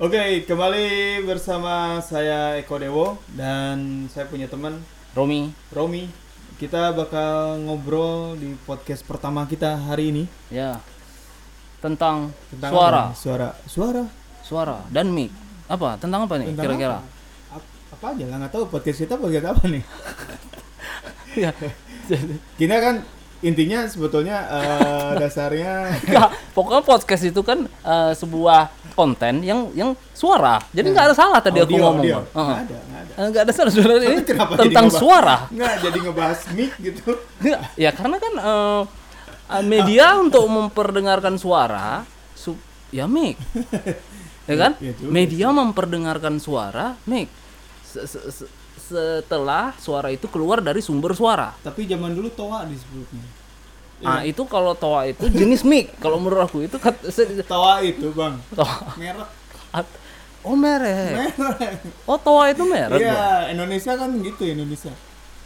Oke, kembali bersama saya Eko Dewo dan saya punya teman Romi, Romi. Kita bakal ngobrol di podcast pertama kita hari ini ya tentang, tentang suara, apa? Suara, suara. suara dan mic. Apa? Tentang apa nih kira-kira? Apa? Ap- apa aja lah nggak tahu podcast kita podcast apa nih. Ya. Kita kan intinya sebetulnya eh, dasarnya Nggak, pokoknya podcast itu kan eh, sebuah konten yang yang suara. Jadi nggak ada salah tadi aku audio, ngomong. audio. Heeh. Nggak ada, nggak ada. Nggak ada salah sebenarnya ini tentang suara. Nggak jadi ngebahas mic gitu. Ya karena kan eh, media untuk memperdengarkan suara, su- ya mic, ya kan? Iya juga media memperdengarkan suara, mic. Se- se- se- setelah suara itu keluar dari sumber suara. Tapi zaman dulu toa disebutnya. Nah itu kalau toa itu jenis mic. Kalau menurut aku itu kat, Toa itu bang, toa. merek. at- Oh merek. Merek. Oh toa itu merek. Iya, Indonesia kan gitu Indonesia.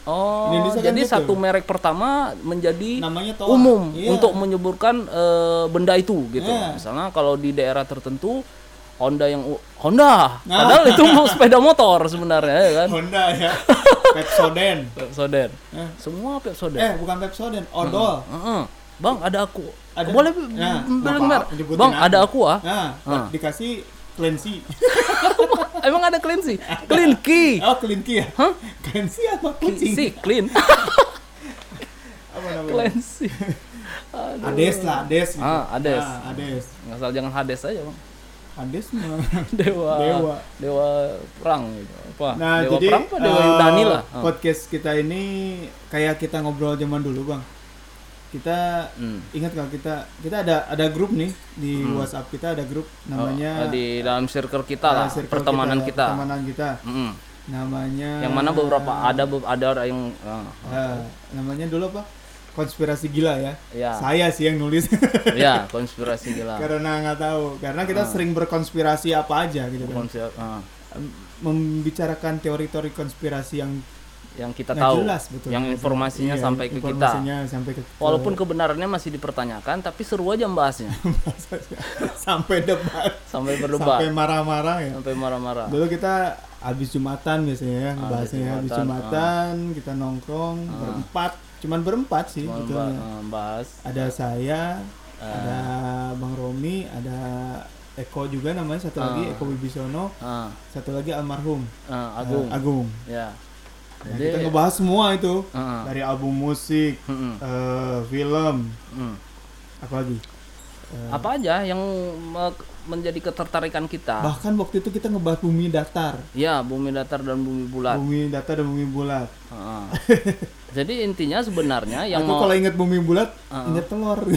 Oh Indonesia kan jadi gitu. satu merek pertama menjadi Namanya toa. umum Iya. untuk menyebutkan eh, benda itu gitu. Iya. Misalnya kalau di daerah tertentu Honda yang Honda, Nah. padahal itu mau sepeda motor sebenarnya ya kan. Honda ya. Pepsoden. Pepsoden. Eh. Semua Pepsoden. Eh, bukan Pepsoden, Odol. Heeh. Bang ada aku. Ada- Boleh Nah, bilang merek. Bang aku. ada aku ah. Nah, Ah. dikasih Cleansy. Emang ada? Clean key. Oh, Cleansy ya? Hah? Cleansy apa kucing? Si clean. Apa namanya? clean sih. Ades lah, Ades gitu. Ah, Ades. Ah, Ades. Ngasal jangan Hades aja, Bang. Ades mah. Dewa. Dewa. Dewa perang gitu. Apa? Nah, dewa jadi perang apa dewa Yunani lah. Ah. podcast kita ini kayak kita ngobrol zaman dulu, Bang. Kita Hmm. ingat kalau kita kita ada ada grup nih di WhatsApp kita ada grup namanya Oh, di dalam circle kita ah, lah, circle pertemanan kita. Pertemanan kita. Mm. Namanya Yang mana beberapa ada ada orang yang ah, Ah, namanya dulu apa? Konspirasi gila ya. ya, Saya sih yang nulis ya konspirasi gila. karena nggak tahu. Karena kita Ah. sering berkonspirasi apa aja gitu kan. Konspir- ah, Em, Membicarakan teori-teori konspirasi yang yang kita nggak tahu, jelas betul. yang informasinya Iya, sampai ke kita. informasinya sampai ke Walaupun kebenarannya masih dipertanyakan, tapi seru aja membahasnya. sampai debat, Sampai berdebat, sampai marah-marah ya. sampai marah-marah. Dulu kita habis Jumatan biasanya ya ngebahasnya ya. habis Jumatan, Jumatan kita nongkrong berempat, cuman berempat sih Cuma sebetulnya. ba- ah, bahas Ada saya, Ah. ada Bang Romi, ada Eko juga namanya satu lagi Eko Wibisono, ah, satu lagi almarhum ah, Agung. eh, Agung. Ya. Nah, Jadi kita ngebahas semua itu ah, dari album musik, mm-mm, eh, film, mm. apa lagi? Eh, apa aja yang menjadi ketertarikan kita? bahkan waktu itu kita ngebahas bumi datar, Ya, bumi datar dan bumi bulat. bumi datar dan bumi bulat. Ah. Jadi intinya sebenarnya yang Aku mau kalau inget bumi bulat, Ah. inget telur.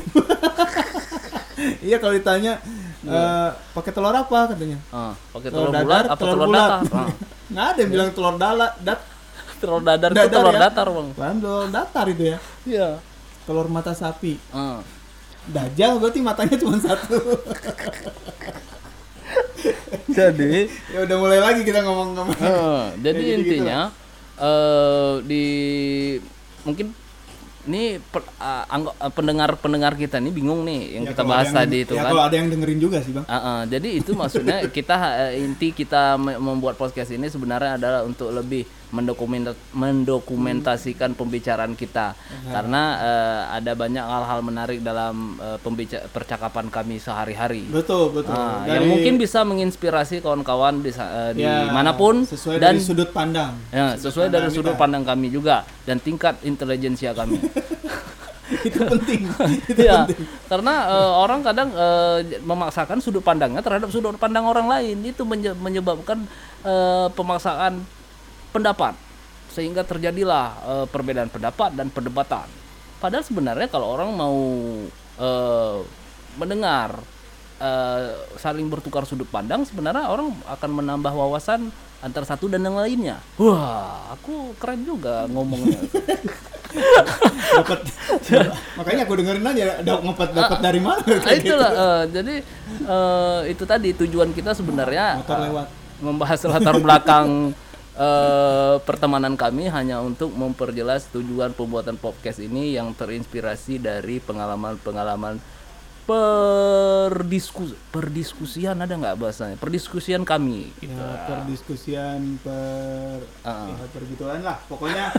iya kalau ditanya eh, pakai telur apa katanya? Ah, pakai Telur telur, dadar, bulat apa telur telur, bulat. datar? Ah. Nggak ada yang bilang telur dala, dat, telur dadar, itu Dadar telur ya? datar, Bang. Telur datar itu ya. Iya. Telur mata sapi. Ah. Dajjal berarti matanya cuma satu. Jadi ya udah mulai lagi kita ngomong-ngomong. Eh, jadi gitu-gitu intinya eh di mungkin ini per- ah, anggo- ah, pendengar-pendengar kita nih bingung nih yang Ya, kita bahas yang- tadi itu ya, kan. kalau ada yang dengerin juga sih, Bang. Ah, ah, jadi itu maksudnya kita eh, inti kita me- membuat podcast ini sebenarnya adalah untuk lebih mendokumen mendokumentasikan pembicaraan kita karena eh, ada banyak hal-hal menarik dalam pembica- percakapan kami sehari-hari. Betul, betul. Ah, Dari- yang mungkin bisa menginspirasi kawan-kawan di, eh, di ya, mana pun sesuai dan dari sudut pandang. ya, sesuai dari pandang sudut kita. pandang kami juga dan tingkat intelijensia kami. itu penting. itu ya, penting. karena eh, orang kadang eh, memaksakan sudut pandangnya terhadap sudut pandang orang lain itu menye- menyebabkan eh, pemaksaan pendapat sehingga terjadilah eh, perbedaan pendapat dan perdebatan. Padahal sebenarnya kalau orang mau eh, mendengar eh, saling bertukar sudut pandang sebenarnya orang akan menambah wawasan antara satu dan yang lainnya. Wah, aku keren juga ngomongnya. dapat makanya aku dengerin aja dapat dapat dari mana Nah, kayak gitu. itulah eh, jadi eh, itu tadi tujuan kita sebenarnya eh, lewat membahas latar belakang eh, pertemanan kami hanya untuk memperjelas tujuan pembuatan podcast ini yang terinspirasi dari pengalaman-pengalaman perdiskus perdiskusian ada nggak bahasanya? Perdiskusian kami. Gitu. Ya, perdiskusian per ya, pergituan lah. Pokoknya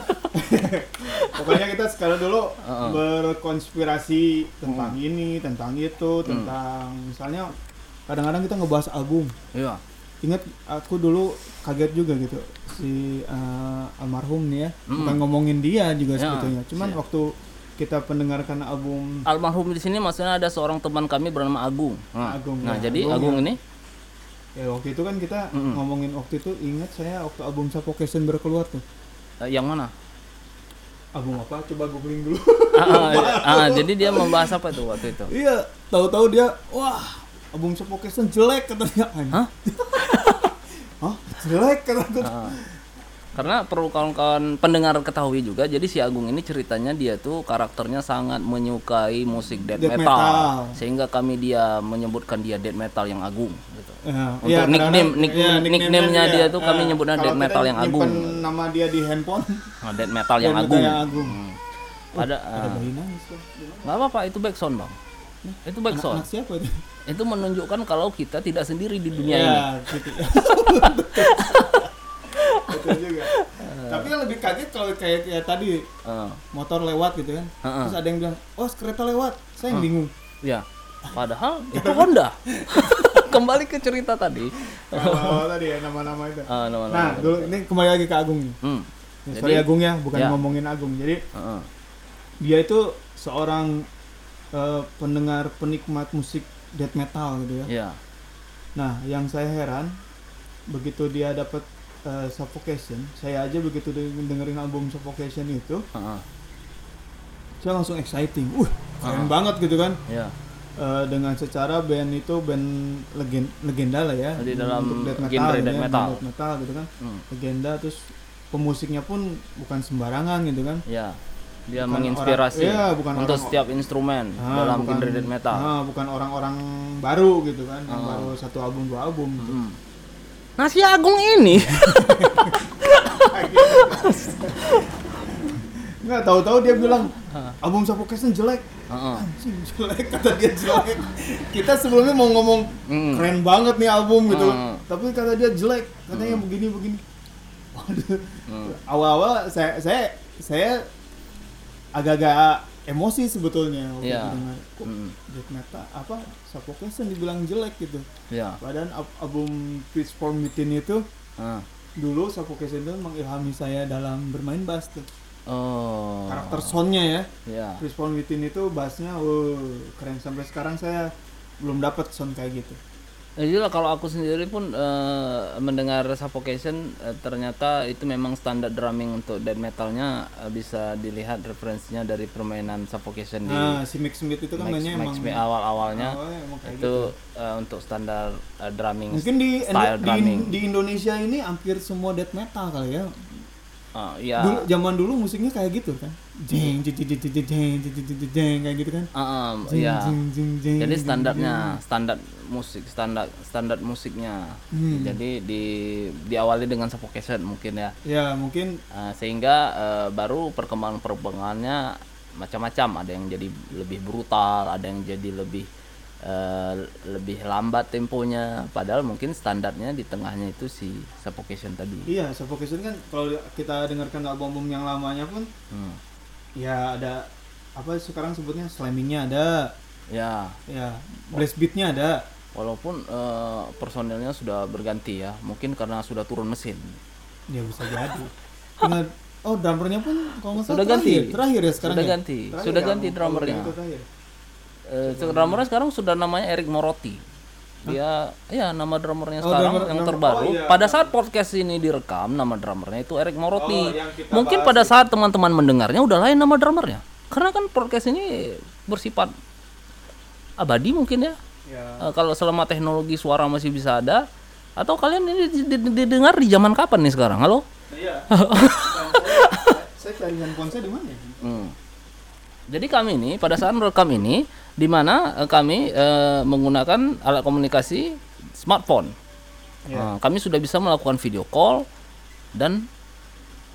pokoknya kita sekarang dulu Ah, berkonspirasi tentang Hmm. ini, tentang itu, tentang misalnya kadang-kadang kita ngebahas album. Iya. Ingat aku dulu kaget juga gitu si eh, almarhum nih ya. Bukan ngomongin dia juga. Ya, sebetulnya. Cuman waktu kita pendengarkan album Almarhum di sini maksudnya ada seorang teman kami bernama Agung. Nah, Agung, nah ya. jadi Agung, Agung ya. ini ya waktu itu kan kita ngomongin waktu itu ingat saya waktu album Suffocation berkeluar tuh. eh, yang mana? Album apa? Coba googling dulu. ah, ah, ah, jadi dia membahas apa itu waktu itu? iya, tahu-tahu dia wah, album Suffocation jelek katanya. Hah? Jelek kataku. Ah. Karena perlu kawan-kawan pendengar ketahui juga, jadi si Agung ini ceritanya dia tuh karakternya sangat menyukai musik death, Death metal, metal. sehingga kami dia menyebutkan dia death metal yang Agung. Gitu. Ya, Untuk iya, nickname- kadang-kadang- nickname- iya, nickname-nya dia tuh kami Eh, nyebutnya death metal yang agung. nama dia di handphone. Nah, death metal yang death Agung. yang agung. Hmm. Ada Ada ah, nangis loh. nggak apa-apa itu backsound bang. Itu backsound. Anak siapa itu? Itu menunjukkan kalau kita tidak sendiri di dunia ini. Ya, gitu. Betul juga. Tapi yang lebih kaget kalau kayak kayak tadi Ah, motor lewat gitu kan. Heeh. Terus ada yang bilang, "Oh, kereta lewat." Saya yang bingung. ya. Padahal itu Honda. Kembali ke cerita tadi. Kalau tadi ya nama-nama itu. Ah, nama-nama Nah, tadi. dulu ini kembali lagi ke Agung nih. Hmm. Ya, Jadi- sorry Agung ya, bukan Ya. ngomongin Agung. Jadi Heeh. dia itu seorang eh, pendengar penikmat musik death metal gitu ya. Ya. Nah, yang saya heran begitu dia dapat eh, Suffocation, saya aja begitu de- dengerin album Suffocation itu, Heeh. saya langsung exciting. Uh, keren Ah. banget gitu kan. Ya. Eh, dengan secara band itu band legen- legenda lah ya Di dalam untuk death metal, genre gitu death ya, metal. death metal gitu kan Hmm. legenda terus pemusiknya pun bukan sembarangan gitu kan Ya. Dia Bukan menginspirasi orang- iya, bukan untuk orang- setiap instrumen Ah, dalam bukan- genre death metal. ah, bukan orang-orang baru gitu kan yang Ah. baru satu album dua album gitu. Hmm. Nah si Agung ini nggak tahu-tahu dia bilang album Suffocation jelek anjing jelek kata dia jelek kita sebelumnya mau ngomong Hmm. keren banget nih album gitu Hmm. tapi kata dia jelek katanya begini begini Waduh. Hmm. awal-awal saya saya saya agak-agak emosi sebetulnya waktu Iya. dengar kok Hmm. death metal apa Suffocation dibilang jelek gitu Ya. padahal ab- album Pitch Form Within itu Ah. dulu Suffocation itu mengilhami saya dalam bermain bass tuh Oh. karakter soundnya ya Ya. Chris Paul Within itu bassnya wow keren sampai sekarang saya belum dapat sound kayak gitu Jadi lah kalau aku sendiri pun eh, mendengar Suffocation eh, ternyata itu memang standar drumming untuk death metalnya eh, bisa dilihat referensinya dari permainan Suffocation di nah si Mick Smith itu kan Max, mainnya Max emang awal-awalnya awalnya emang itu gitu. eh, untuk standar eh, drumming mungkin di, style di drumming. di Indonesia ini hampir semua death metal kali ya Uh, ya. Dulu, zaman dulu musiknya kayak gitu kan. Jeng jeng jeng jeng jeng jeng jeng kayak gitu kan. Uh, um, jeng, ya. jeng, jeng, jeng, Jadi standarnya, standar musik, standar standar musiknya. Hmm. Jadi di diawali dengan sapu keset mungkin ya. Ya, mungkin uh, sehingga uh, baru perkembangan perkembangannya macam-macam, ada yang jadi lebih brutal, ada yang jadi lebih eh, lebih lambat temponya. Padahal mungkin standarnya di tengahnya itu si suffocation tadi. iya Suffocation kan kalau kita dengarkan album-album yang lamanya pun Hmm. ya ada apa sekarang sebutnya slammingnya ada Ya, ya blast beatnya ada walaupun eh, personilnya sudah berganti ya. Mungkin karena sudah turun mesin. ya bisa jadi Tinggal- oh drummernya pun kalau nggak salah Sudah ganti. terakhir, ya sekarang Sudah ya? ganti. Terakhir Sudah ya, ganti kalau drummernya. Eh, drummernya sekarang sudah namanya Eric Morotti. Dia ya nama drummernya Oh, sekarang drummer- yang drummer- terbaru. oh, iya. Pada saat podcast ini direkam nama drummernya itu Eric Morotti. Oh, Mungkin pada saat teman-teman mendengarnya udah lain nama drummernya. Karena kan podcast ini bersifat abadi mungkin ya. ya Eh, kalau selama teknologi suara masih bisa ada atau kalian ini di- di- didengar di zaman kapan nih sekarang? Halo? iya saya, saya cari handphone saya di mana ya Hmm. Jadi kami ini pada saat merekam ini di mana eh, kami eh, menggunakan alat komunikasi smartphone. Iya. Nah, kami sudah bisa melakukan video call dan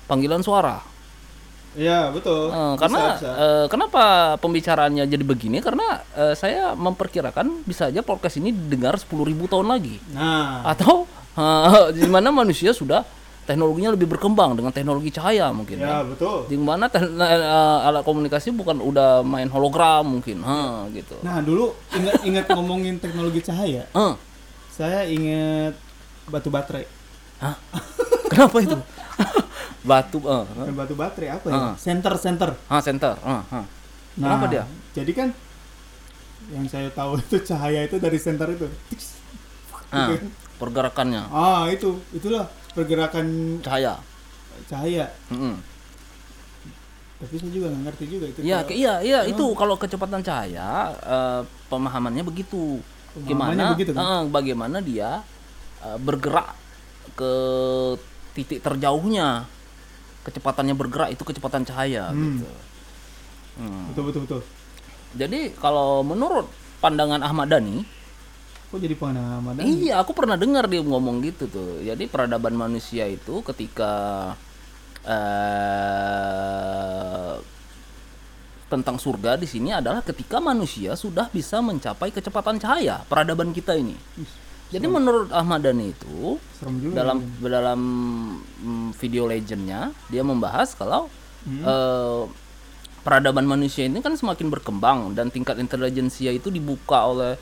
panggilan suara. Iya, betul. Eh, Bisa, karena bisa. eh, kenapa pembicaraannya jadi begini? Karena eh, saya memperkirakan bisa aja podcast ini didengar 10.000 tahun lagi. Nah, Atau eh, di mana manusia sudah teknologinya lebih berkembang dengan teknologi cahaya mungkin. ya ya. betul. Di mana eh, alat komunikasi bukan udah main hologram mungkin, ha gitu. Nah, dulu ingat-ingat ngomongin teknologi cahaya, Eh, saya ingat batu baterai. hah? Kenapa itu? Batu. Bukan batu baterai apa ya? Center center. ah center, eh, eh. Nah, Kenapa dia? Jadi kan yang saya tahu itu cahaya itu dari center itu. Ah, pergerakannya Ah, itu, itulah pergerakan cahaya. cahaya. Mm-mm. Tapi saya juga nggak ngerti juga itu. Iya, kalau- iya, iya itu kalau kecepatan cahaya eh, pemahamannya begitu. Pemahamannya Gimana? begitu, kan? eh, bagaimana dia eh, bergerak ke titik terjauhnya. Kecepatannya bergerak itu kecepatan cahaya Hmm. gitu. Hmm. Betul betul betul. Jadi kalau menurut pandangan Ahmad Dhani, Kok jadi iya aku pernah dengar dia ngomong gitu tuh. Jadi peradaban manusia itu ketika eh tentang surga di sini adalah ketika manusia sudah bisa mencapai kecepatan cahaya peradaban kita ini. Jadi menurut Ahmad Dhani itu Serem dalam dalam mm, video legendnya dia membahas kalau Hmm. eh, peradaban manusia ini kan semakin berkembang dan tingkat intelijensia itu dibuka oleh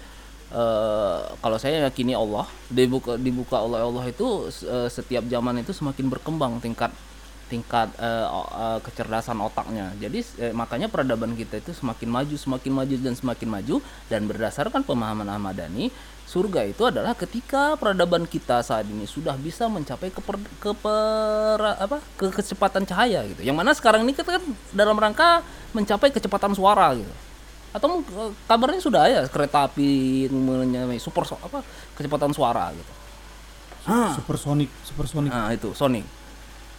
eh, kalau saya yakini Allah dibuka dibuka oleh Allah itu eh, setiap zaman itu semakin berkembang tingkat tingkat o- eh, kecerdasan otaknya. Jadi makanya peradaban kita itu semakin maju, semakin maju dan semakin maju dan berdasarkan pemahaman Ahmad Dhani, surga itu adalah ketika peradaban kita saat ini sudah bisa mencapai keper, keper- apa ke kecepatan cahaya gitu. Yang mana sekarang ini kita kan dalam rangka mencapai kecepatan suara gitu. Atau eh, kabarnya sudah ya kereta api yang menyamai super so- apa kecepatan suara gitu. Ah. Supersonic, supersonic. Nah itu Sonic.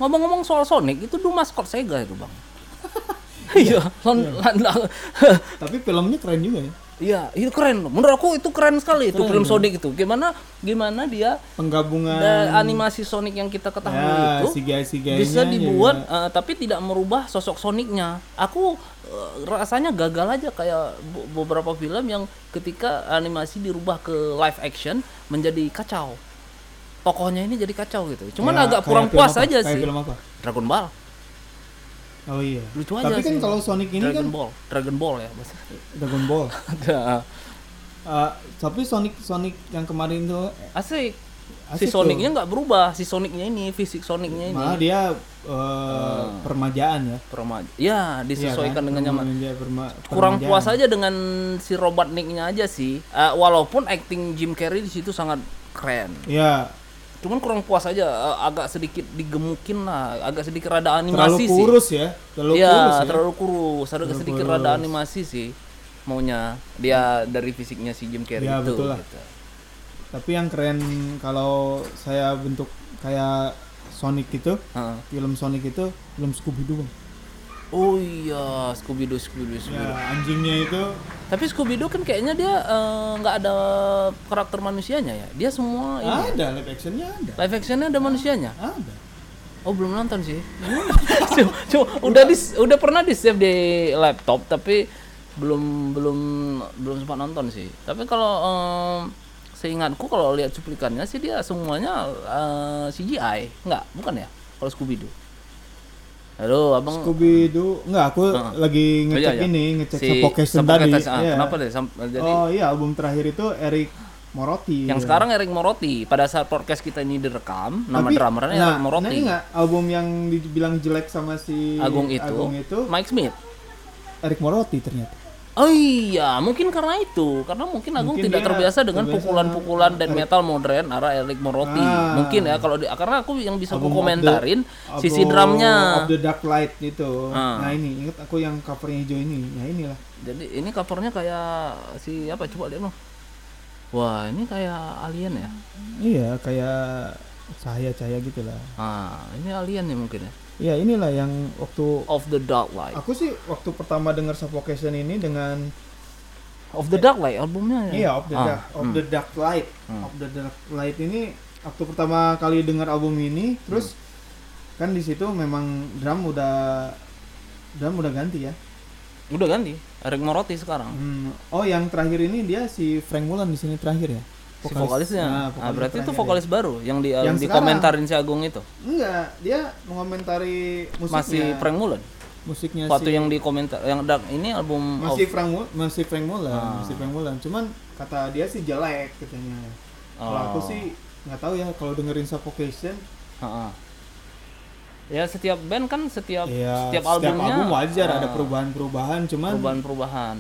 Ngomong-ngomong soal Sonic itu dulu maskot Sega itu bang. Iya, Son- Tapi filmnya keren juga ya. Iya itu keren. loh. Menurut aku itu keren sekali itu film ya. Sonic itu. Gimana gimana dia Penggabungan animasi Sonic yang kita ketahui ya, itu CGI bisa dibuat eh, tapi tidak merubah sosok Sonicnya. Aku eh, rasanya gagal aja kayak be- beberapa film yang ketika animasi dirubah ke live action menjadi kacau. Tokohnya ini jadi kacau gitu. Cuman agak kurang puas aja sih. film apa? Dragon Ball. Oh iya. Lucu aja Tapi kan kalau Sonic ini Dragon kan Ball, Dragon Ball ya. bahasa. Dragon Ball. Ada. Eh, tapi Sonic Sonic yang kemarin tuh Asik. Asik si Sonicnya nggak berubah, si Sonicnya ini, fisik Sonicnya ini. malah dia eh, permajaan ya. Perma- ya, disesuaikan Iya kan? dengan nyaman. Perma- Kurang puas aja dengan si Robotniknya aja sih. Eh, walaupun acting Jim Carrey di situ sangat keren. Ya, Cuman kurang puas aja, eh, agak sedikit digemukin lah, agak sedikit rada terlalu animasi sih. kurus ya. Terlalu Iya, kurus ya. terlalu kurus. Ada Terlalu sedikit kurus. rada animasi sih maunya dia dari fisiknya si Jim Carrey Ya, itu. betul lah. gitu. Tapi yang keren kalau saya bentuk kayak Sonic itu, Heeh. film Sonic itu film Scooby Doo. Bang. Oh iya, Scooby Doo, Scooby Doo, Scooby Ya, Doo. anjingnya itu Tapi Scooby Doo kan kayaknya dia eh, nggak ada karakter manusianya ya. Dia semua ini. ada live actionnya ada. Live actionnya ada manusianya. Ada. Oh belum nonton sih. Cuma, cuma udah di, udah pernah di save di laptop tapi belum belum belum sempat nonton sih. Tapi kalau em, seingatku kalau lihat cuplikannya sih dia semuanya eh, CGI, enggak, bukan ya? Kalau Scooby Doo. Halo, Abang Scooby Doo enggak aku lagi Oh, ngecek iya, iya. ini, ngecek Si Suffocation tadi. ah, Iya. Kenapa deh? Jadi oh iya, album terakhir itu Eric Morotti. yang ya. sekarang Eric Morotti pada saat podcast kita ini direkam, nama Tapi, drummernya nah, Eric Morotti. Nah, ingat album yang dibilang jelek sama si Agung itu, Agung itu Mike Smith. Eric Morotti ternyata. Oh iya, mungkin karena itu, karena mungkin Agung Mungkin tidak terbiasa dengan pukulan-pukulan dan metal modern arah Eric Morotti. Ah. Mungkin ya kalau di, karena aku yang bisa aku of the- komentarin sisi drumnya. Of the Dark Light itu. Ah. Nah ini ingat aku yang covernya hijau ini. Ya inilah. Jadi ini covernya kayak si apa coba lihat loh. Wah, ini kayak alien ya. Iya kayak cahaya-cahaya gitu lah. Ah, ini alien nih mungkin ya. Iya inilah yang waktu Of the Dark Light. aku sih waktu pertama dengar Suffocation ini dengan Of the Dark Light albumnya ya. iya of the Ah, dark, of hmm. the dark light, Hmm. of the dark light ini waktu pertama kali dengar album ini terus Hmm. kan di situ memang drum udah Dan udah ganti ya. Udah ganti. Eric Morotti sekarang. Hmm, Oh, yang terakhir ini dia si Frank Mulan di sini terakhir ya. Si vokalisnya. Nah, Nah, vokalis berarti itu vokalis baru yang di Yang dikomentarin si Agung itu. Enggak, dia mengomentari musiknya. Masih Frank Mulan. musiknya Waktu si yang dikomentar yang dark ini album masih Frank Mul- masih Frank Mulan, Ah. masih Frank Mulan. Cuman kata dia sih jelek katanya. Kalau aku Oh. sih nggak tahu ya kalau dengerin Suffocation Ha-ha. Ya setiap band kan setiap ya setiap albumnya album wajar ada ah, perubahan-perubahan cuman perubahan-perubahan.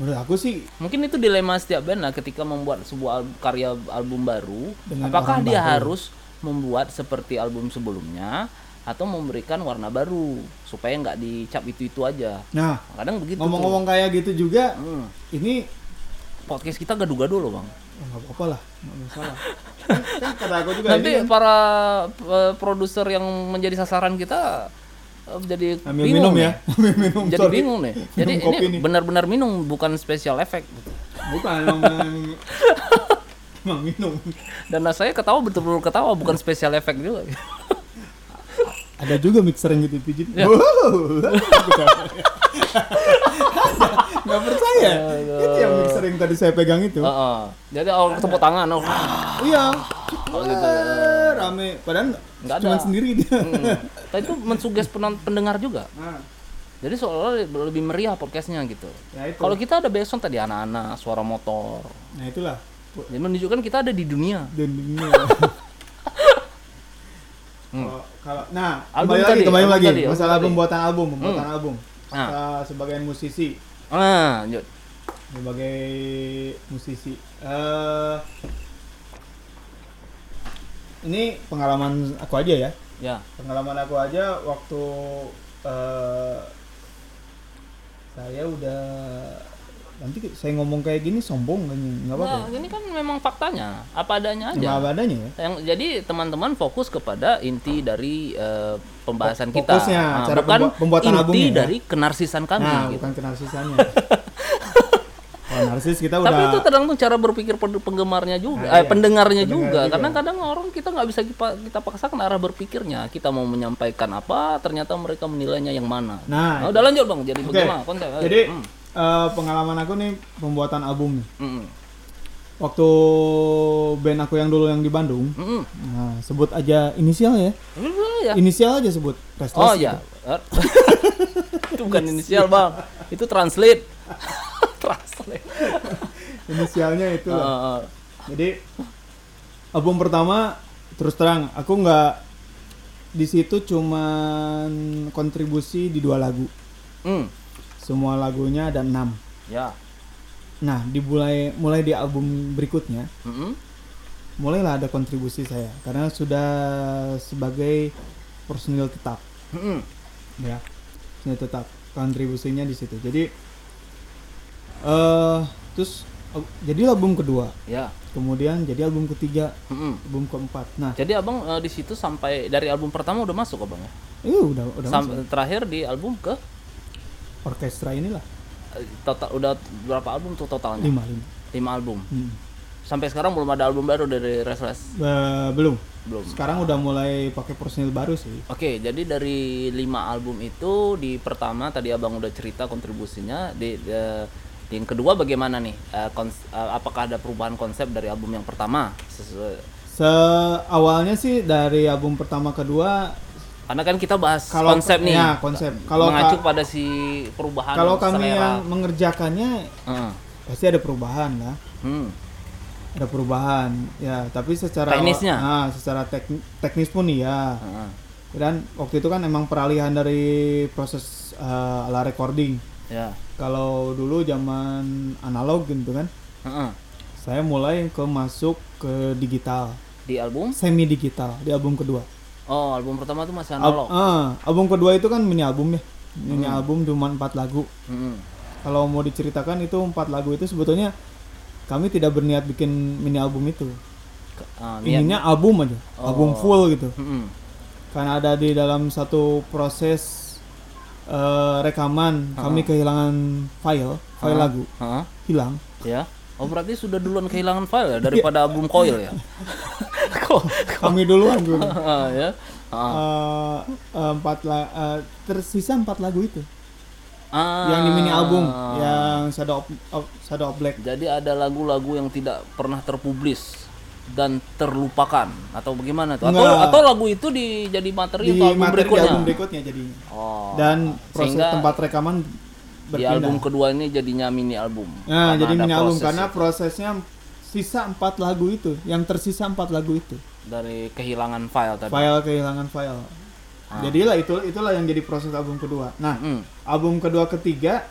Menurut aku sih Mungkin itu dilema setiap band lah ketika membuat sebuah al- karya album baru, apakah dia baru. harus membuat seperti album sebelumnya atau memberikan warna baru supaya nggak dicap itu-itu aja. nah Kadang begitu. ngomong-ngomong kayak gitu juga. Hmm. ini podcast kita gaduh-gaduh loh, Bang. oh, nggak apa-apa lah nggak masalah kan, kata aku juga Nanti ini kan para eh, produser yang menjadi sasaran kita jadi ambil bingung minum nih. ya ambil minum Jadi sorry. bingung nih. Jadi Minum ini benar-benar minum bukan special effect. bukan emang emang, minum Dan saya ketawa betul-betul ketawa bukan special effect juga. ada juga mixer yang gitu pijit Ya. Nggak percaya itu yang mixer yang tadi saya pegang itu Heeh. Jadi orang tepuk tangan, oh, iya Oh, gitu. Rame padahal Nggak cuma ada. sendiri dia hmm. Tapi itu mensuges pendengar juga. Nah, Jadi seolah-olah lebih meriah podcastnya gitu. ya itu Kalau kita ada backsound tadi anak-anak, suara motor. nah itulah Jadi menunjukkan kita ada di dunia. dan dunia Hmm. Kalau- kalau nah Album kembali tadi, lagi kembali album lagi tadi, album masalah tadi. pembuatan album pembuatan album Ah. Kita sebagai musisi Ah, lanjut. sebagai musisi eh ini pengalaman aku aja ya Ya. pengalaman aku aja waktu eh saya udah nanti saya ngomong kayak gini sombong kan nggak apa-apa Nah, ini kan memang faktanya, apa adanya ya? aja. Apa adanya ya Yang jadi teman-teman fokus kepada inti dari eh, pembahasan kita, fokusnya, Ah, cara bukan pembu- pembuatan inti albumnya ya. dari kenarsisan kami. nah gitu. bukan kenarsisannya kalau narsis kita Tapi udah itu tergantung cara berpikir pen- penggemarnya juga, Nah, eh, iya. pendengarnya Pendengar juga. juga. Karena kadang orang kita nggak bisa kita, kita paksakan arah berpikirnya. Kita mau menyampaikan apa, ternyata mereka menilainya yang mana. nah Nah, udah lanjut bang. Jadi Oke. bagaimana konsep? jadi Hmm. eh, pengalaman aku nih pembuatan album nih Mm-mm. waktu band aku yang dulu yang di Bandung Mm-mm. nah sebut aja inisial ya ya. inisial aja sebut Restless Oh gitu. ya. itu bukan inisial bang. Itu translate. translate. inisialnya itu lah. Ah, ah. jadi album pertama terus terang aku nggak di situ cuman kontribusi di dua lagu Hmm. semua lagunya ada enam Ya. nah dimulai mulai di album berikutnya Mm-mm. mulailah ada kontribusi saya karena sudah sebagai personil tetap Mm-mm. ya personil tetap kontribusinya di situ jadi eh terus al- jadi album kedua Ya. kemudian jadi album ketiga Mm-mm. album keempat nah Jadi abang eh, di situ sampai dari album pertama udah masuk abang ya? ini udah udah Sampai masuk. terakhir di album ke orkestra inilah eh, total udah berapa album tuh totalnya? lima lima Lima album. Hmm. Sampai sekarang belum ada album baru dari Restless. Eh, belum Belum. sekarang udah mulai pakai personil baru sih Oke, jadi dari lima album itu di pertama tadi abang udah cerita kontribusinya di, di yang kedua bagaimana nih? Kons- eh, apakah ada perubahan konsep dari album yang pertama? Sesuai, seawalnya sih dari album pertama kedua karena kan kita bahas Kalau- konsep nih. ya, konsep. Kalau mengacu ka- pada si perubahan kalau kami selera. yang mengerjakannya Heeh. pasti ada perubahan lah Hmm. ada perubahan ya tapi secara Teknisnya? ah, secara tek- teknis pun iya Heeh. dan waktu itu kan emang peralihan dari proses eh, ala recording Ya. kalau dulu zaman analog gitu kan Heeh. saya mulai ke masuk ke digital Di album? semi digital di album kedua Oh, album pertama tuh masih Al- analog. ah, album kedua itu kan mini album ya mini Hmm. album cuma empat lagu Mm-mm. kalau mau diceritakan itu empat lagu itu sebetulnya kami tidak berniat bikin mini album itu Ke- ah, inginnya album aja album Oh. full gitu Mm-mm. karena ada di dalam satu proses eh, rekaman kami kehilangan file file Ah. lagu Hah? hilang Ya. Oh, berarti sudah duluan kehilangan file ya daripada album Coil ya? Kok kami duluan dulu ya. eh, empat la- eh, tersisa empat lagu itu Ah. yang di mini album yang Shadow of, of- Shadow of Black Jadi ada lagu-lagu yang tidak pernah terpublis dan terlupakan atau bagaimana tuh? Atau atau lagu itu di jadi materi di untuk album materi di berikutnya? album berikutnya jadinya Oh. dan proses Sehingga tempat rekaman di berpindah album kedua ini jadinya mini album. nah jadi mini album proses karena itu. prosesnya sisa empat lagu itu yang tersisa empat lagu itu dari kehilangan file tadi. file kehilangan file jadilah itu itulah yang jadi proses album kedua nah Hmm, album kedua ketiga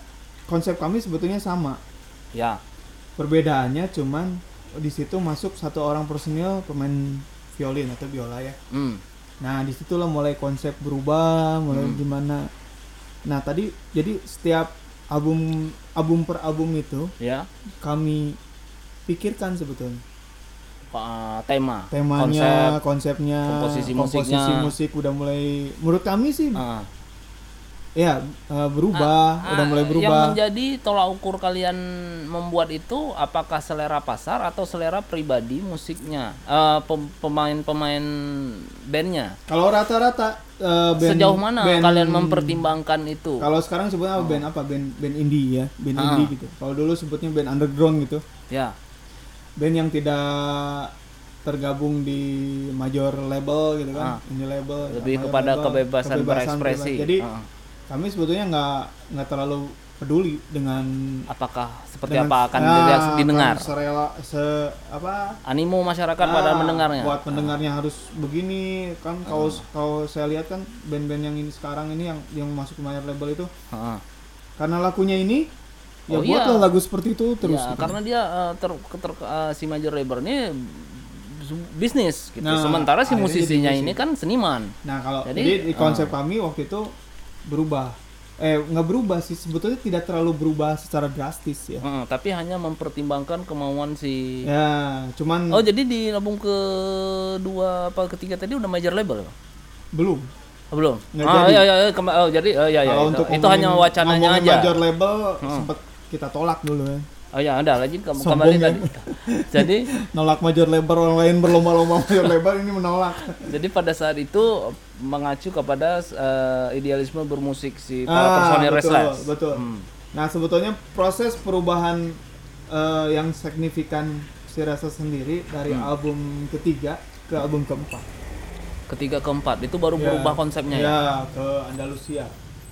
konsep kami sebetulnya sama ya. perbedaannya cuman di situ masuk satu orang personil pemain violin atau biola ya Hmm. nah di situlah mulai konsep berubah mulai gimana nah tadi jadi setiap album album per album itu Ya. kami pikirkan sebetulnya Pa- tema, temanya konsep. konsepnya komposisi komposisi musiknya. musik udah mulai menurut kami sih Ah. Ya berubah udah Ah, mulai Yang berubah menjadi tolak ukur kalian membuat itu apakah selera pasar atau selera pribadi musiknya, Eh, pem- pemain-pemain bandnya. kalau rata-rata eh, band Sejauh mana band- kalian mempertimbangkan itu? Kalau sekarang sebutnya apa band apa? Band band indie ya, band Ah. indie gitu. Kalau dulu sebutnya band underground gitu. Ya, Band yang tidak tergabung di major label gitu kan, indie label. Ah. lebih major kepada label, kebebasan, berekspresi. bebas. Jadi Ah. Kami sebetulnya nggak nggak terlalu peduli dengan apakah seperti dengan- apa akan Ah, dilihat- didengar? serela se apa Animo masyarakat pada ah, mendengarnya. Buat pendengarnya harus begini kan kalau Ah. kalau saya lihat kan band-band yang ini sekarang ini yang yang masuk ke major label itu Ah. karena lakunya ini ya Oh, buatlah iya. lagu seperti itu terus Ya, gitu. karena dia eh, ter, ter- eh, si major label ini bisnis gitu. Nah, Sementara si musisinya ini kan seniman. nah kalau Jadi, jadi, di konsep ah. kami waktu itu berubah eh nggak berubah sih sebetulnya tidak terlalu berubah secara drastis ya Heeh, tapi hanya mempertimbangkan kemauan si ya cuman Oh, jadi di album kedua apa ketiga tadi udah major label? belum Oh, belum. Nggak ah, jadi. iya iya iya, kema- oh, jadi oh, iya iya kalau itu, untuk itu ngomongin- hanya wacananya aja. major label sempat kita tolak dulu ya Oh ya, ada lagi kamu kembali ya. tadi. jadi nolak major label orang lain berlomba-lomba major label ini menolak jadi pada saat itu mengacu kepada eh, idealisme bermusik si para Ah, personil betul, Restless. betul Hmm. nah sebetulnya proses perubahan eh, yang signifikan si Restless sendiri dari Hmm. album ketiga ke album keempat Ketiga keempat itu baru Ya, berubah konsepnya ya. ya ke Andalusia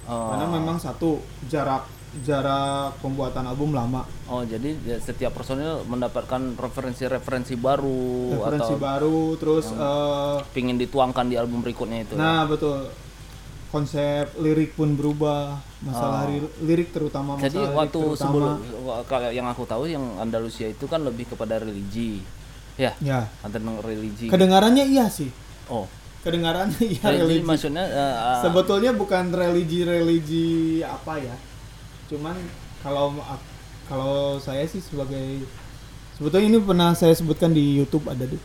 Oh. karena memang satu jarak jarak pembuatan album lama Oh, jadi ya, setiap personil mendapatkan referensi-referensi baru referensi atau baru terus eh, pingin dituangkan di album berikutnya itu. nah betul konsep lirik pun berubah masalah ri- lirik terutama Oh. Jadi masalah lirik waktu terutama. sebelum kalau yang aku tahu yang Andalusia itu kan lebih kepada religi. Ya, ya tentang religi. kedengarannya iya sih Oh, kedengarannya iya religi religi maksudnya eh, sebetulnya bukan religi-religi apa ya cuman kalau kalau saya sih sebagai sebetulnya ini pernah saya sebutkan di YouTube ada deh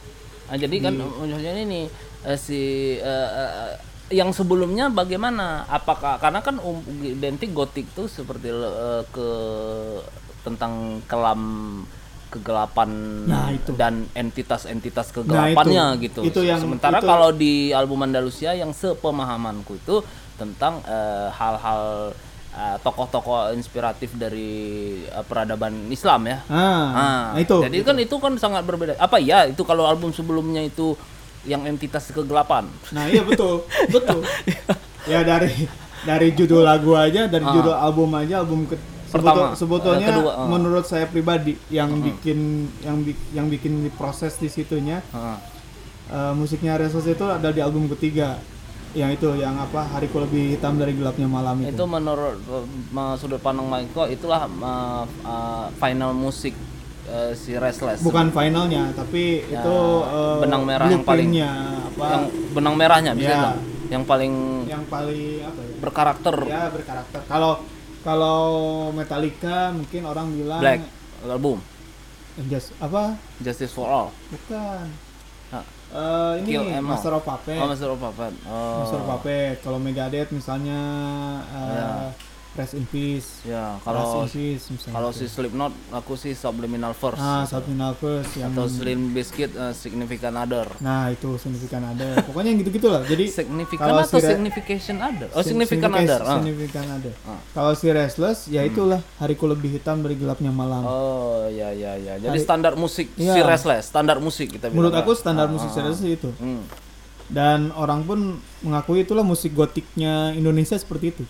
ah, jadi kan maksudnya ini eh, si eh, eh, yang sebelumnya bagaimana? Apakah karena kan um, identik gotik tuh seperti eh, ke tentang kelam kegelapan Nah, itu. dan entitas-entitas Nah, kegelapannya itu. gitu. Itu yang- Sementara itu- kalau di album Andalusia yang sepemahamanku itu tentang hal-hal eh, tokoh-tokoh inspiratif dari eh, peradaban Islam ya. ah, Ah, nah itu Jadi kan itu kan sangat berbeda. Apa ya itu kalau album sebelumnya itu yang entitas kegelapan. nah iya betul betul ya dari dari judul lagu aja dari judul album aja album ke, Pertama, sebetul- sebetulnya eh, kedua, ah. menurut saya pribadi yang bikin yang bi- yang bikin proses di situnya Heeh. eh, musiknya Resos itu ada di album ketiga yang itu yang apa hariku lebih hitam dari gelapnya malam itu, Itu menurut eh, sudut pandang Michael itulah eh, eh, final musik eh, si Restless. bukan finalnya tapi itu eh, benang merah yang paling- apa? Yang benang merahnya bisa Ya. Yang paling yang paling apa ya? berkarakter. Ya berkarakter. Kalau kalau Metallica mungkin orang bilang Black album. Just apa? Justice for All. bukan Eh, ini Kill. Master of Puppet Oh, Master of Puppet. Oh. Master of Puppet kalau Megadeth misalnya eh, Ya. Rest in Peace Ya, kalau Peace kalau tuh. si Slipknot aku sih Subliminal Force. ah Subliminal First yang atau Slim Biscuit uh, Significant Other. nah itu signifikan ada pokoknya yang gitu-gitu lah jadi Significant kalau atau si Signification Other? Oh, Significant significa- Other. ah. signifikan ada Ah. kalau si Restless ya itulah hariku lebih hitam dari gelapnya malam Oh, ya ya ya. Jadi Hari- standar musik si Iya. Restless, standar musik kita bilang. menurut ya. aku standar Ah, musik ah, ah. Restless itu Hmm. dan orang pun mengakui itulah musik gotiknya Indonesia seperti itu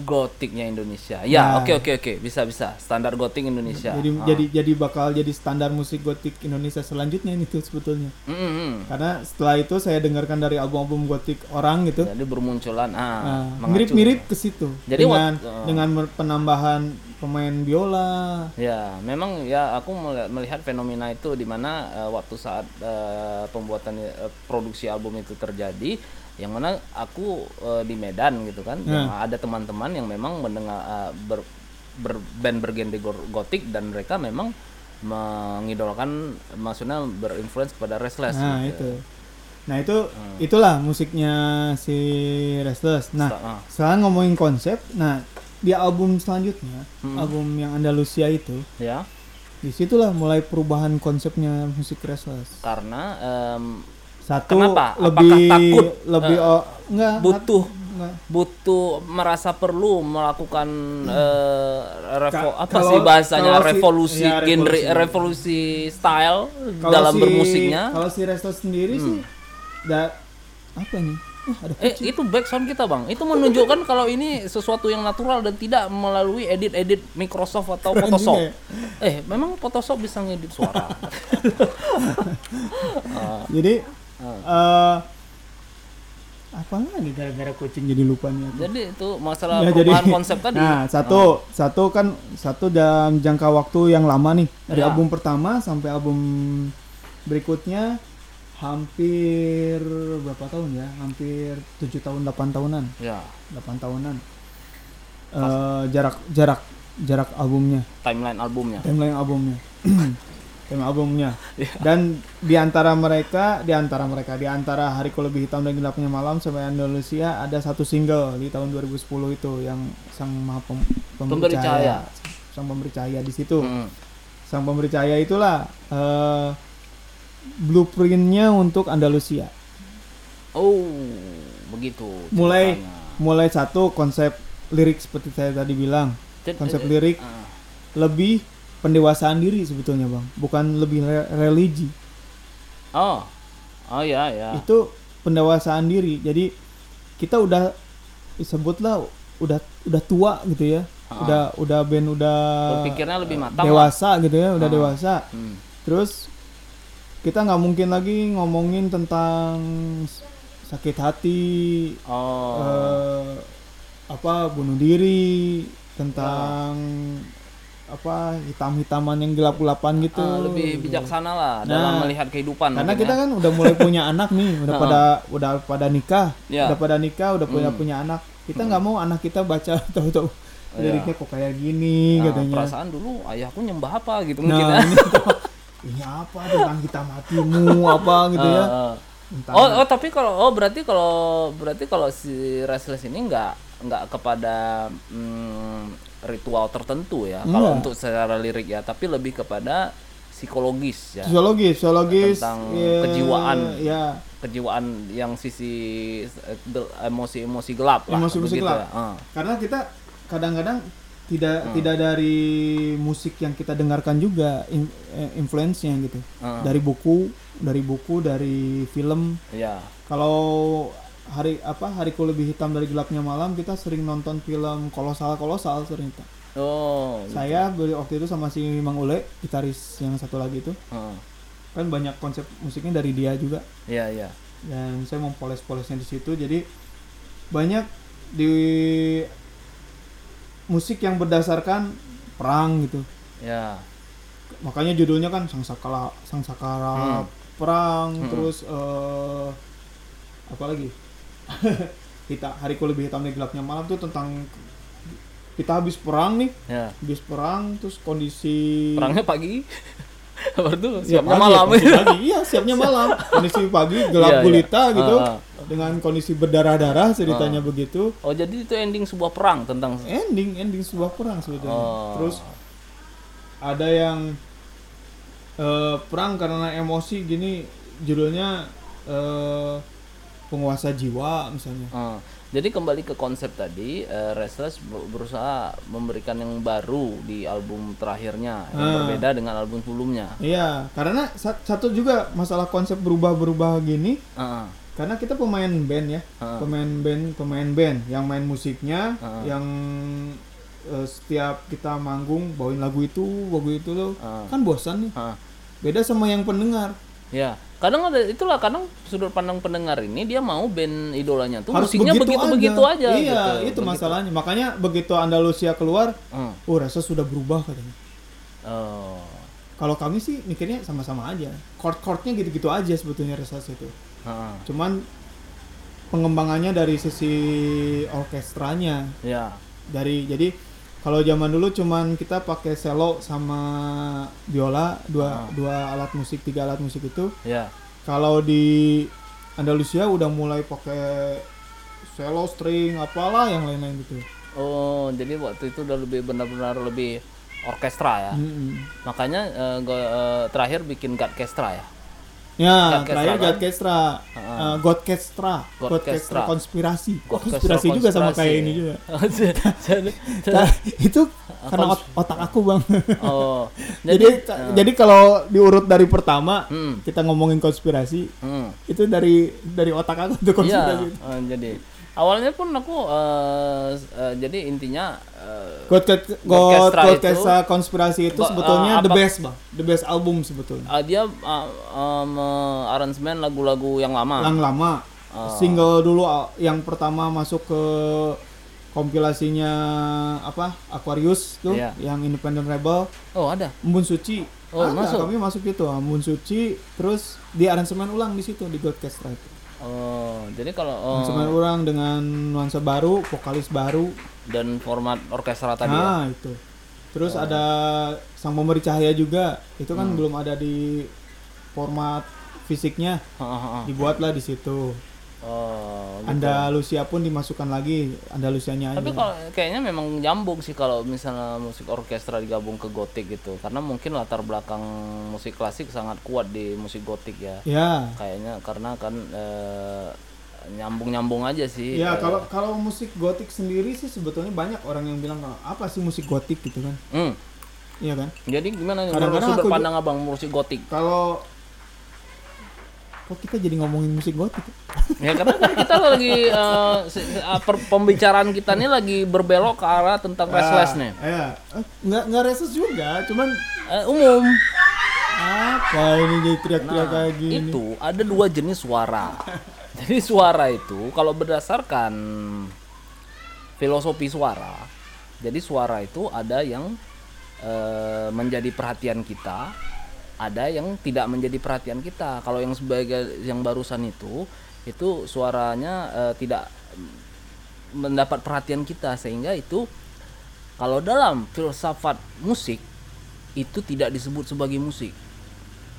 Gotiknya Indonesia. Ya, Nah. oke oke oke, bisa bisa. Standar gotik Indonesia. jadi Ah. jadi jadi bakal jadi standar musik gotik Indonesia selanjutnya ini tuh sebetulnya Mm, mm, mm. karena setelah itu saya dengarkan dari album-album gotik orang gitu Jadi bermunculan ah Nah, mengacu. mirip-mirip ke situ Jadi dengan uh. dengan penambahan pemain biola Ya, memang ya aku meli- melihat fenomena itu di mana eh, waktu saat eh, pembuatan eh, produksi album itu terjadi, yang mana aku eh, di Medan gitu kan, yang ada teman-teman yang memang mendengar eh, ber, ber- band bergenre gotik dan mereka memang mengidolakan, maksudnya berinfluence kepada Restless. nah gitu. itu nah itu itulah musiknya si Restless nah ah. sekarang ngomongin konsep nah di album selanjutnya album yang Andalusia itu Ya, di situlah mulai perubahan konsepnya musik Restless karena em, satu Kenapa? Apakah lebih takut, lebih oh, enggak butuh enggak. butuh merasa perlu melakukan eh, revo- Ka- apa kalau- sih bahasanya kalau si- revolusi ya, genre revolusi. revolusi style Kalau dalam si- bermusiknya kalau si Restless sendiri sih da, apa nih ada eh itu backsound kita bang itu menunjukkan kalau ini sesuatu yang natural dan tidak melalui edit edit Microsoft atau Keren Photoshop ya. eh memang Photoshop bisa ngedit suara jadi eh apa lagi gara-gara kucing jadi lupa nih aku. jadi itu masalah Ya, perubahan konsep tadi Nah, satu satu kan satu dalam jangka waktu yang lama nih dari Ya. album pertama sampai album berikutnya hampir berapa tahun ya? Hampir tujuh tahun 8 tahunan. ya 8 tahunan. Eh jarak jarak jarak albumnya, timeline albumnya timeline albumnya. timeline albumnya. Iya. Dan di antara mereka, di antara mereka, di antara Hariku Lebih Hitam dan Gelapnya Malam sampai Andalusia ada satu single di tahun 2010 itu yang Sang Maha Pem, Pemberi Cahaya. Sang Pemberi Cahaya di situ. Hmm. Sang Pemberi Cahaya itulah eh, blueprintnya untuk Andalusia. oh begitu Mulai mulai satu konsep lirik seperti saya tadi bilang, konsep lirik Ah. lebih pendewasaan diri sebetulnya bang, bukan lebih re- religi. Oh, oh ya ya. Itu pendewasaan diri. Jadi kita udah disebutlah udah udah tua gitu ya, Ah. udah udah band udah Berpikirnya lebih matang. lah. dewasa gitu ya, udah Ah. dewasa. Hmm. Terus kita nggak mungkin lagi ngomongin tentang sakit hati, Oh, eh, apa bunuh diri, tentang apa hitam-hitaman yang gelap-gelapan gitu. ah, lebih bijaksana lah Nah, dalam melihat kehidupan. Karena mungkin kita ya. kan udah mulai punya anak nih, udah pada udah pada nikah, Ya. udah pada nikah, udah punya Hmm. punya anak. Kita nggak mau anak kita baca tahu-tahu liriknya kok kayak gini Nah, katanya. perasaan dulu ayahku nyembah apa gitu mungkin Nah, ya. ini, ini apa tentang hitam hatimu apa gitu ya. Ah, ah. Tentang- Oh, oh tapi kalau oh berarti kalau berarti kalau si Restless ini nggak nggak kepada mm, ritual tertentu ya kalau Enggak. untuk secara lirik ya, tapi lebih kepada psikologis ya. Sosiologis, sosiologis Tentang ya, kejiwaan. Ya, kejiwaan yang sisi eh, emosi-emosi gelap lah Emosi-emosi gelap. ya. Ah. karena kita kadang-kadang tidak Hmm. tidak dari musik yang kita dengarkan juga in, eh, influence-nya gitu. Ah. Dari buku, dari buku, dari film. Iya. Kalau hari apa hariku lebih hitam dari gelapnya malam kita sering nonton film kolosal kolosal sering Oh. saya beli waktu itu sama si Mang Ule gitaris yang satu lagi itu Ah. kan banyak konsep musiknya dari dia juga Iya, iya. dan saya mau poles-polesnya di situ jadi banyak di musik yang berdasarkan perang gitu Ya. makanya judulnya kan sang sakala sang sakara Hmm. perang Hmm. terus eh apa lagi kita hariku lebih hitam dari gelapnya malam tuh tentang kita habis perang nih Ya. habis perang terus kondisi Perangnya pagi. Apa tuh? Ya, Siapnya pagi, malam. kondisi pagi. Iya, siapnya malam. Kondisi pagi gelap Iya, iya. gulita gitu. Ah, ah. Dengan kondisi berdarah-darah ceritanya begitu. Oh, jadi itu ending sebuah perang tentang Ending, ending sebuah perang sebetulnya. Oh. Terus ada yang eh, perang karena emosi gini judulnya eh, penguasa jiwa misalnya. Ah, jadi kembali ke konsep tadi, eh, Restless ber- berusaha memberikan yang baru di album terakhirnya yang Ah. berbeda dengan album sebelumnya. Iya, karena sa- satu juga masalah konsep berubah-berubah gini Ah, karena kita pemain band ya, Ah. pemain band, pemain band yang main musiknya, Ah. yang eh, setiap kita manggung bawain lagu itu, lagu itu loh, Ah. kan bosan nih. ah. Beda sama yang pendengar. Ya, kadang ada itulah kadang sudut pandang pendengar ini dia mau band idolanya tuh Harus musiknya begitu begitu-begitu aja. Iya, gitu. itu Begitu. masalahnya. Makanya begitu Andalusia keluar, Hmm. oh rasa sudah berubah katanya. Oh. Kalau kami sih mikirnya sama-sama aja. Chord-chordnya gitu-gitu aja sebetulnya rasa itu. Ah, Cuman pengembangannya dari sisi orkestranya ya. dari jadi kalau zaman dulu cuman kita pakai cello sama biola dua Ah. dua alat musik tiga alat musik itu Ya. kalau di Andalusia udah mulai pakai cello string apalah yang lain-lain gitu Oh, jadi waktu itu udah lebih benar-benar lebih orkestra ya. Mm-mm. Makanya eh, gua, eh, terakhir bikin Godkestra ya. Ya terakhir kan? Godkestra uh, Godkestra. Godkestra konspirasi. Konspirasi juga sama kayak ya. ini juga. Jadi, Nah, itu karena ot- otak aku bang. Oh, jadi jadi, kalau diurut dari pertama Hmm. kita ngomongin konspirasi hmm. itu dari dari otak aku tuh Iya, konspirasi. Eh, jadi awalnya pun aku eh, eh, jadi intinya eh, God, God, God, Godkestra konspirasi itu sebetulnya uh, the apa- best bang, the best album sebetulnya. ah, dia uh, um, uh, aransemen lagu-lagu yang lama. Yang lama, Ah. single dulu uh, yang pertama masuk ke kompilasinya apa Aquarius tuh, Iya. yang Independent Rebel, Oh ada. Embun Suci. Oh, Ada, masuk. Kami masuk itu, Embun Suci, terus di aransemen ulang di situ di Godkestra itu. Oh jadi kalau oh, Aransemen ulang dengan nuansa baru, vokalis baru. dan format orkestra tadi ya. Nah, itu. Terus ada Sang Pemberi Cahaya juga. Itu kan Hmm. belum ada di format fisiknya. Dibuatlah di situ. Oh, gitu. Andalusia pun dimasukkan lagi Andalusianya aja. Tapi kalau kayaknya memang nyambung sih kalau misalnya musik orkestra digabung ke gotik gitu. Karena mungkin latar belakang musik klasik sangat kuat di musik gotik ya. Ya. Kayaknya karena kan eh, nyambung-nyambung aja sih. Ya, Eh, kalau kalau musik gotik sendiri sih sebetulnya banyak orang yang bilang apa sih musik gotik gitu kan. hmm. Iya kan? Jadi gimana nih Kadang-kadang sudut pandang abang musik gotik? Kalau kok kita jadi ngomongin musik gotik? ya? Ya karena kan kita lagi ah, per- pembicaraan kita ini lagi berbelok ke arah tentang restless nih. Iya. Eh, Nggak nggak reses juga, cuman Eh, umum. apa ini jadi teriak-teriak Nah, kayak gini? itu ada dua jenis suara. Jadi suara itu kalau berdasarkan filosofi suara, jadi suara itu ada yang eh, menjadi perhatian kita, ada yang tidak menjadi perhatian kita. Kalau yang sebagai yang barusan itu, itu suaranya eh, tidak mendapat perhatian kita sehingga itu kalau dalam filsafat musik itu tidak disebut sebagai musik.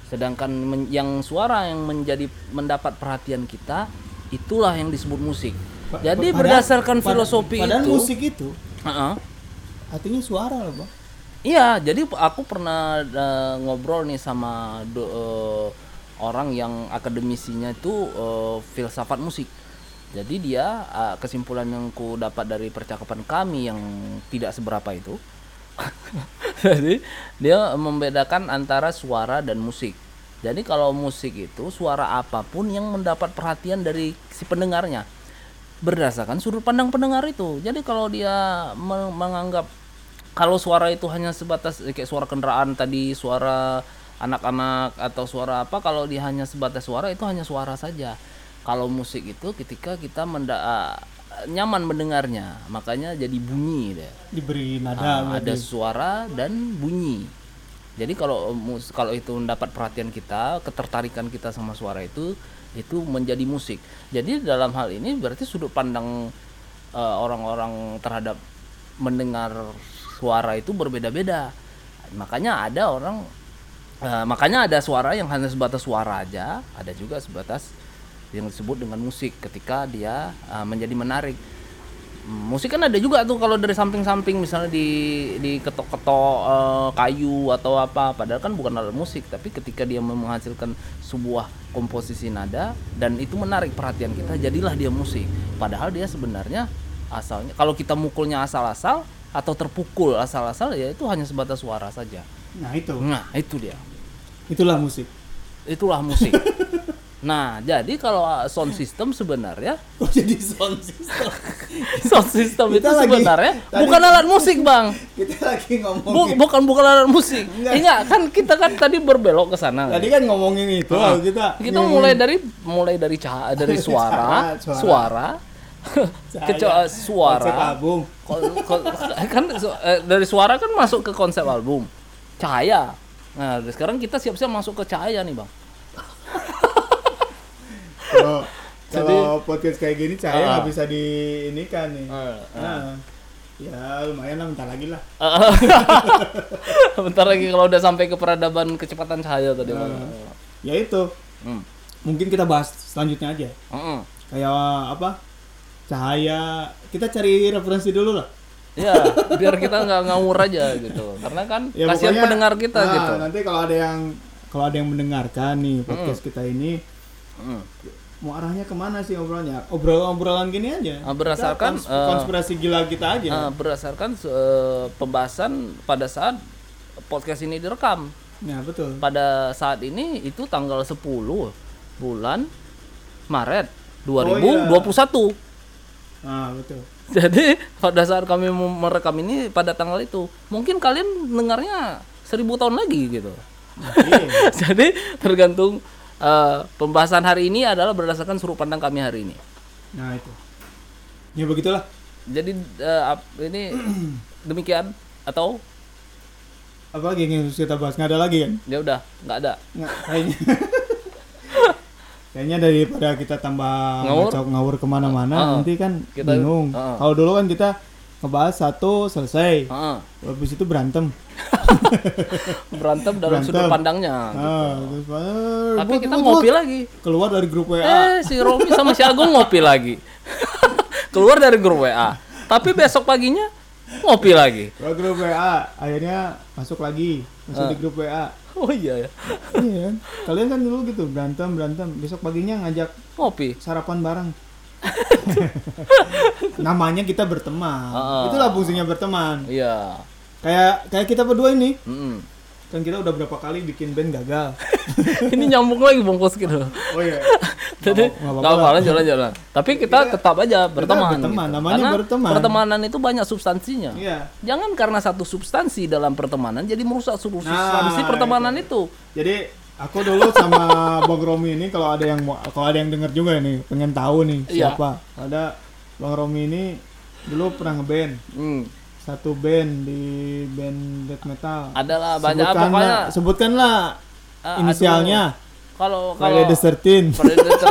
Sedangkan men- yang suara yang menjadi mendapat perhatian kita itulah yang disebut musik. Jadi padahal- berdasarkan filosofi padahal itu, musik itu Heeh. artinya suara loh bang. Iya, jadi aku pernah eh, ngobrol nih sama do- eh, orang yang akademisinya itu eh, filsafat musik. Jadi dia eh, kesimpulan yang ku dapat dari percakapan kami yang tidak seberapa itu. Jadi dia membedakan antara suara dan musik. Jadi kalau musik itu suara apa pun yang mendapat perhatian dari si pendengarnya berdasarkan sudut pandang pendengar itu. Jadi kalau dia me- menganggap kalau suara itu hanya sebatas eh, kayak suara kendaraan tadi, suara anak-anak atau suara apa, kalau dia hanya sebatas suara itu hanya suara saja. Kalau musik itu ketika kita menda- ah, nyaman mendengarnya, makanya jadi bunyi deh. Diberi nada. Berarti. ada suara dan bunyi. Jadi kalau mus- kalau itu mendapat perhatian kita, ketertarikan kita sama suara itu, itu menjadi musik. Jadi dalam hal ini berarti sudut pandang eh, orang-orang terhadap mendengar suara itu berbeda-beda. Makanya ada orang Eh, makanya ada suara yang hanya sebatas suara aja, ada juga sebatas yang disebut dengan musik ketika dia eh, menjadi menarik. Musik kan ada juga tuh kalau dari samping-samping misalnya di di ketok-ketok eh, kayu atau apa, padahal kan bukan alat musik, tapi ketika dia menghasilkan sebuah komposisi nada dan itu menarik perhatian kita, jadilah dia musik. Padahal dia sebenarnya asalnya kalau kita mukulnya asal-asal atau terpukul asal-asal ya itu hanya sebatas suara saja. Nah itu, Nah, itu dia. itulah musik. Itulah musik. nah, jadi kalau uh, sound system sebenarnya Kok jadi sound system? sound system itu lagi- sebenarnya tadi- bukan alat musik, Bang. Kita lagi Bu- ngomongin. bukan bukan alat musik. Enggak. Ingat kan kita kan tadi berbelok ke sana. Tadi kan ngomongin itu, Ah. kita kita mulai dari mulai dari cahaya dari suara, Suara, suara. suara, ke Cahaya. co- suara. konsep album. Kan eh, dari suara kan masuk ke konsep album. Cahaya. Nah, sekarang kita siap-siap masuk ke cahaya nih, Bang. Kalau kalau podcast kayak gini cahaya Ah. nggak bisa di ini kan nih. Ah, Nah, ya lumayan lah bentar lagi lah. Bentar lagi kalau udah sampai ke peradaban kecepatan cahaya tadi, Bang. Ya itu, Hmm. mungkin kita bahas selanjutnya aja. Mm-mm. Kayak apa? Cahaya. Kita cari referensi dulu lah. Ya, biar kita nggak ngawur aja gitu. Karena kan Ya, kasihan pokoknya- pendengar kita nah, gitu. Nanti kalau ada yang kalau ada yang mendengarkan nih podcast kita ini Mm. mau arahnya ke mana sih obrolannya? Obrolan-obrolan gini aja. Ah, berdasarkan, Kita eh, konspirasi gila kita aja. Nah, berdasarkan eh, pembahasan pada saat podcast ini direkam. Nah, betul. Pada saat ini itu tanggal 10 bulan Maret Oh, 2021. Nah, betul. Jadi pada saat kami merekam ini pada tanggal itu, mungkin kalian dengarnya seribu tahun lagi gitu. Jadi tergantung eh, pembahasan hari ini adalah berdasarkan sudut pandang kami hari ini. Nah, itu. Ya begitulah. Jadi ap- ini demikian atau Apa lagi yang kita bahas? Nggak ada lagi kan? ya udah nggak ada. Nggak, kayaknya. kayaknya daripada kita tambah Ngawur? ngacau ngawur ke mana-mana, Ah, nanti kan kita- bingung. ah. Kalau dulu kan kita ngebahas satu selesai, Heeh. habis itu berantem. berantem dalam Berantem. sudut pandangnya. Terus, ah, Tapi kita ngopi buat. lagi. keluar dari grup WA. Eh si Romi sama si Agung ngopi lagi. Keluar dari grup WA. Tapi besok paginya ngopi lagi. Keluar grup WA, akhirnya masuk lagi, masuk Ah. di grup WA. Oh iya ya. iya kan? Kalian kan dulu gitu berantem berantem, besok paginya ngajak Ngopi. sarapan bareng. Namanya kita berteman. Ah. Itulah fungsinya berteman. Iya. Kayak kayak kita berdua ini, Mm-mm. Kan kita udah berapa kali bikin band gagal. Ini nyambung lagi bungkus gitu. Oh iya. Jadi Nggak apa- nggak nggak apa-apa jalan-jalan. Tapi kita, tetap aja berteman. berteman, gitu. namanya Karena berteman. Pertemanan itu banyak substansinya. Iya. Jangan karena satu substansi dalam pertemanan jadi merusak seluruh Nah, substansi pertemanan itu. Jadi aku dulu sama Bang Romi ini kalau ada yang kalau ada yang denger juga nih, pengen tahu nih Iya. siapa. Ada Bang Romi ini dulu pernah ngeband Hmm. Satu band di band death metal. Adalah banyak apa Sebutkanlah- pokoknya. sebutkanlah Ah, inisialnya. Kalau kalau the 13. Friday the 13.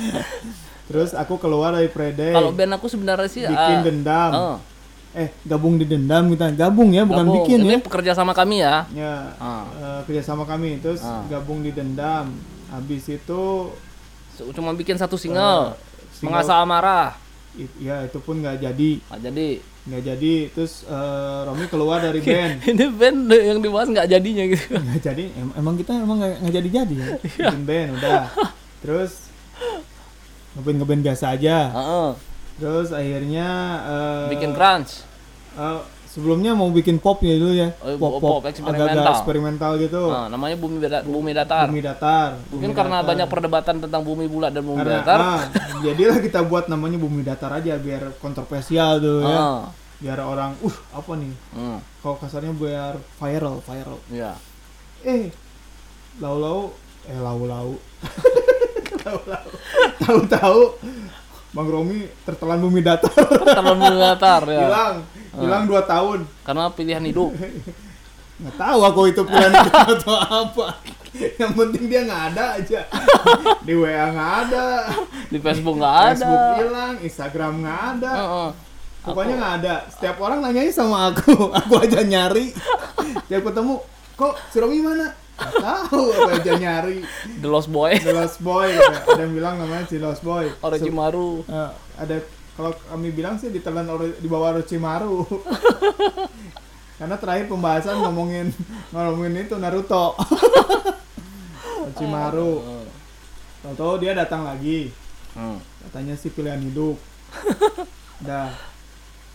Terus aku keluar dari Friday. kalau band aku sebenarnya sih bikin ah, dendam. ah, Eh, gabung di dendam kita. Gabung ya, bukan gabung. bikin ini ya. pekerja sama kami ya. Ya, Ah. eh, kerjasama kami terus Ah. gabung di dendam. Habis itu Cuma bikin satu single. single- Mengasah amarah. It- ya itu pun nggak jadi, Nah, jadi nggak jadi. Terus eh, Romi keluar dari band. ini band yang dibahas nggak jadinya gitu. nggak jadi. Em- emang kita emang nggak nggak jadi jadi ya. Iya. Bikin band udah. Terus ngeband ngeband biasa aja. Heeh. Terus akhirnya eh, bikin grunge. eh, sebelumnya mau bikin pop ya dulu ya. Oh, pop pop, pop eksperimental. agak-agak eksperimental gitu. Nah, namanya bumi Beda- bumi datar. Bumi datar. Mungkin Bumi karena datar. banyak perdebatan tentang bumi bulat dan bumi Karena, datar. ah, jadilah kita buat namanya bumi datar aja biar kontroversial tuh ya. Ah, Biar orang, uh apa nih? hmm, Kalau kasarnya biar viral, viral. ya. Eh, lau-lau, eh lau-lau. Lau-lau. Tahu-tahu Bang Romi tertelan bumi datar. Terlalu bumi datar ya. Hilang, hilang dua tahun. Karena pilihan hidup. Nggak tahu aku itu pilihan itu atau apa. Yang penting dia nggak ada aja. Di WA nggak ada. Di Facebook nggak ada. Facebook hilang, Instagram nggak ada. Heeh. Pokoknya nggak ada. Setiap orang nanyanya sama aku. Aku aja nyari. Tiap ketemu, kok si Romi mana Nggak tahu apa aja nyari The Lost Boy The Lost Boy ada yang bilang namanya si Lost Boy Orochimaru Eh, ada kalau kami bilang sih ditelan di bawah Orochimaru karena terakhir pembahasan ngomongin ngomongin itu Naruto. Orochimaru tahu-tahu dia datang lagi. Hmm. katanya sih pilihan hidup. Dah.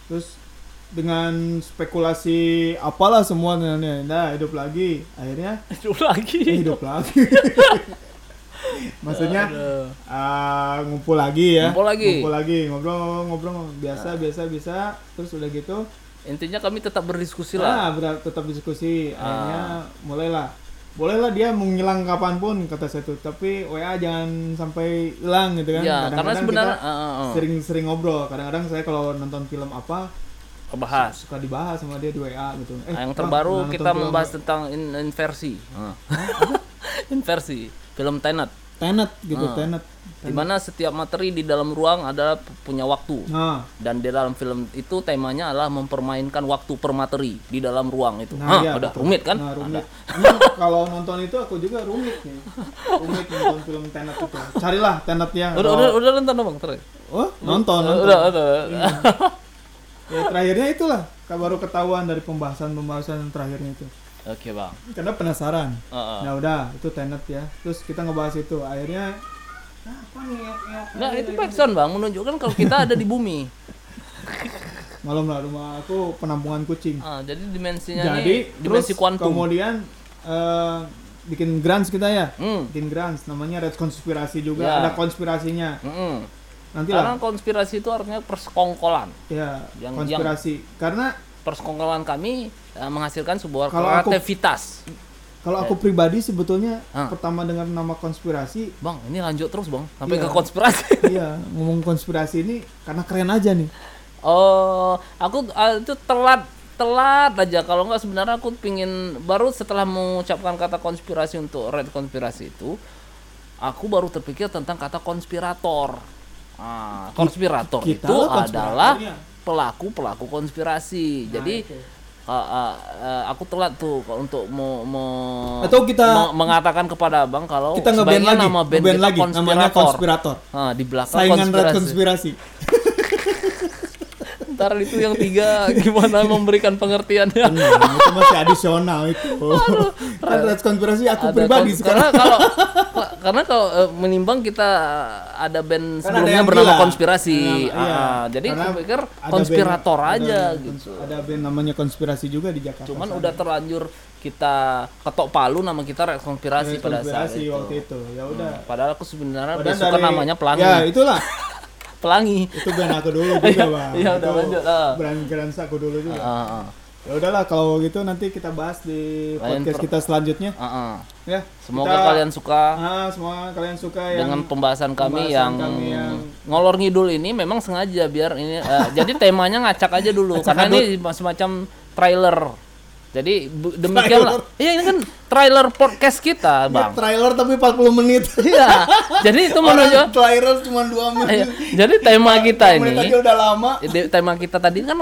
Terus dengan spekulasi apalah semua dah hidup lagi. Akhirnya Hidup lagi. Eh, hidup lagi maksudnya Aduh. ah, ngumpul lagi ya. Ngumpul lagi. ngumpul lagi ngobrol ngobrol biasa biasa bisa terus udah gitu intinya kami tetap berdiskusi lah. Ah tetap diskusi. Akhirnya mulailah. Bolehlah dia menghilang kapan pun kata saya tuh. Tapi WA jangan sampai hilang gitu kan. Ya karena Kadang-kadang sebenarnya kita uh, uh, uh, sering-sering ngobrol. Kadang-kadang saya kalau nonton film apa kebahas. suka dibahas sama dia di WA gitu. Eh, Nah, yang terbaru kita membahas tentang in- inversi. Inversi film Tenet Tenet gitu Ah. Tenet di mana setiap materi di dalam ruang adalah p- punya waktu nah dan di dalam film itu temanya adalah mempermainkan waktu per materi di dalam ruang itu. Nah, Hah, iya, udah betul. rumit kan? Nah, rumit. Emang kalau nonton itu aku juga rumit nih. Rumit nonton film Tenet itu. Carilah Tenet yang Udah, udah, udah nonton bang terus. Oh, nonton, nonton. Udah, udah. Ya terakhirnya itulah baru ketahuan dari pembahasan-pembahasan terakhirnya itu. Oke bang. Karena penasaran. Heeh. Nah, udah, itu Tenet ya. Terus kita ngebahas itu. Akhirnya "Ah, apa nih? ya, ya, Nah itu backsound bang menunjukkan kalau kita ada di bumi. Malam lah rumah aku penampungan kucing. Ah, jadi dimensinya Jadi nih dimensi terus kuantum. kemudian eh, bikin grants kita ya. Hmm. Bikin grants namanya Red Konspirasi juga. Ya. Ada konspirasinya. Mm-mm. Nanti Karena lah. konspirasi itu artinya persekongkolan. Ya, yang- konspirasi. Karena Persekongkolan kami eh, menghasilkan sebuah Kalau aku- kreativitas. kalau aku pribadi sebetulnya Ah. pertama dengar nama konspirasi, Bang, ini lanjut terus bang sampai Iya. ke konspirasi. iya ngomong konspirasi ini karena keren aja nih. Oh, aku ah, itu telat telat aja kalau nggak sebenarnya aku pingin baru setelah mengucapkan kata konspirasi untuk red konspirasi itu aku baru terpikir tentang kata konspirator. Ah, konspirator kita itu lah adalah pelaku pelaku konspirasi. Jadi itu. Ah, ah, ah, aku telat tuh kalau untuk mau mau Atau kita- me- mengatakan kepada abang kalau Kita ngeband lagi, nama band ngeband kita lagi namanya konspirator. Ah, di belakang Saingan konspirasi. konspirasi. Ntar itu yang tiga gimana memberikan pengertiannya. Benar, itu masih adisional itu. kan red konspirasi aku Ada pribadi kon- sekarang. Karena kalau karena kalau eh, menimbang kita ada band Kan ada sebelumnya yang bernama gila. konspirasi. Iya, iya. Ah, jadi Karena aku pikir ada konspirator band- aja ada, gitu. Ada band namanya konspirasi juga di Jakarta. Cuman sana. udah terlanjur kita ketok palu nama kita Red konspirasi Red pada saat konspirasi itu. waktu itu. Ya udah. Hmm, Padahal aku sebenarnya Padahal suka namanya Pelangi. Ya, itulah. Pelangi. Itu band aku dulu juga, Bang. Iya, udah Itu lanjut, ah. Brand Grants aku dulu juga. Ah, ah. Ya udahlah kalau gitu nanti kita bahas di Lain podcast kita selanjutnya Ah, ah. ya. Semoga Kita- kalian suka Ah, semua kalian suka yang dengan pembahasan kami pembahasan yang, kami yang- ngolor ngidul ini memang sengaja biar ini eh, jadi temanya ngacak aja dulu karena ini semacam trailer. Jadi demikianlah. Iya ini kan trailer podcast kita, Ya, Bang. trailer tapi 40 menit. Iya. Jadi itu menunjuk trailer cuma 2 Iya. menit. Jadi tema kita Menit ini aja udah lama. Tema kita tadi kan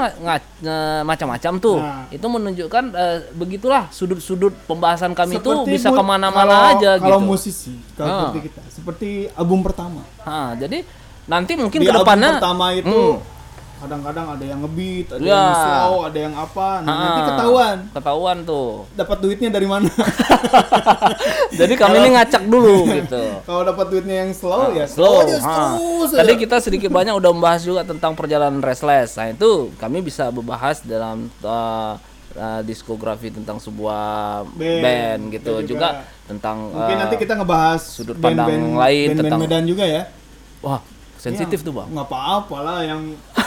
macam-macam tuh. Nah. Itu menunjukkan eh, begitulah sudut-sudut pembahasan kami itu bisa ke mana-mana kalau- aja Kalau gitu. musisi, kalau Ah. seperti kita, seperti album pertama. Ha, jadi nanti mungkin Di ke depannya album pertama itu Hmm. Kadang-kadang ada yang ngebeat, ada Ya. yang slow, ada yang apa. Nah, nanti Ah, ketahuan Ketahuan tuh. dapat duitnya dari mana. Jadi kami ini ngacak dulu gitu. kalau dapat duitnya yang slow ya Slow. aja, ha. terus aja. Tadi kita sedikit banyak udah membahas juga tentang perjalanan restless. Nah, itu kami bisa membahas dalam uh, uh, diskografi tentang sebuah band, Band, gitu juga, juga tentang Mungkin uh, nanti kita ngebahas sudut pandang band-band- lain band-band tentang- Medan juga ya. wah, sensitif Iya, tuh, Bang. nggak apa-apa lah yang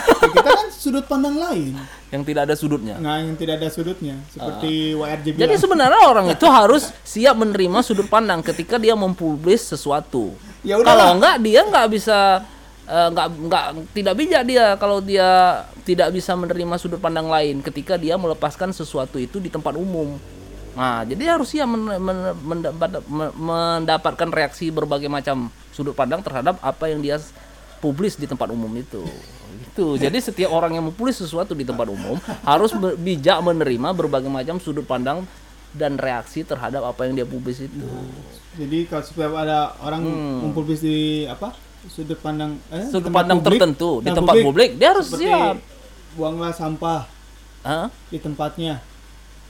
ya kita kan sudut pandang lain. Yang tidak ada sudutnya. Nggak yang tidak ada sudutnya seperti WRJ bilang. Ah. Jadi sebenarnya orang itu harus siap menerima sudut pandang ketika dia mempublis sesuatu. Ya kalau enggak dia nggak bisa eh, nggak nggak tidak bijak dia kalau dia tidak bisa menerima sudut pandang lain ketika dia melepaskan sesuatu itu di tempat umum. Nah, jadi harus siap men- men- mendapat- me- mendapatkan reaksi berbagai macam sudut pandang terhadap apa yang dia publis di tempat umum itu. Gitu. Jadi setiap orang yang mempublis sesuatu di tempat umum harus bijak menerima berbagai macam sudut pandang dan reaksi terhadap apa yang dia publis itu. Jadi kalau supaya ada orang Hmm. mempublis di apa sudut pandang eh, Sudut pandang publik, tertentu di Nah, tempat publik, dia harus siap. buanglah sampah Hah? di tempatnya.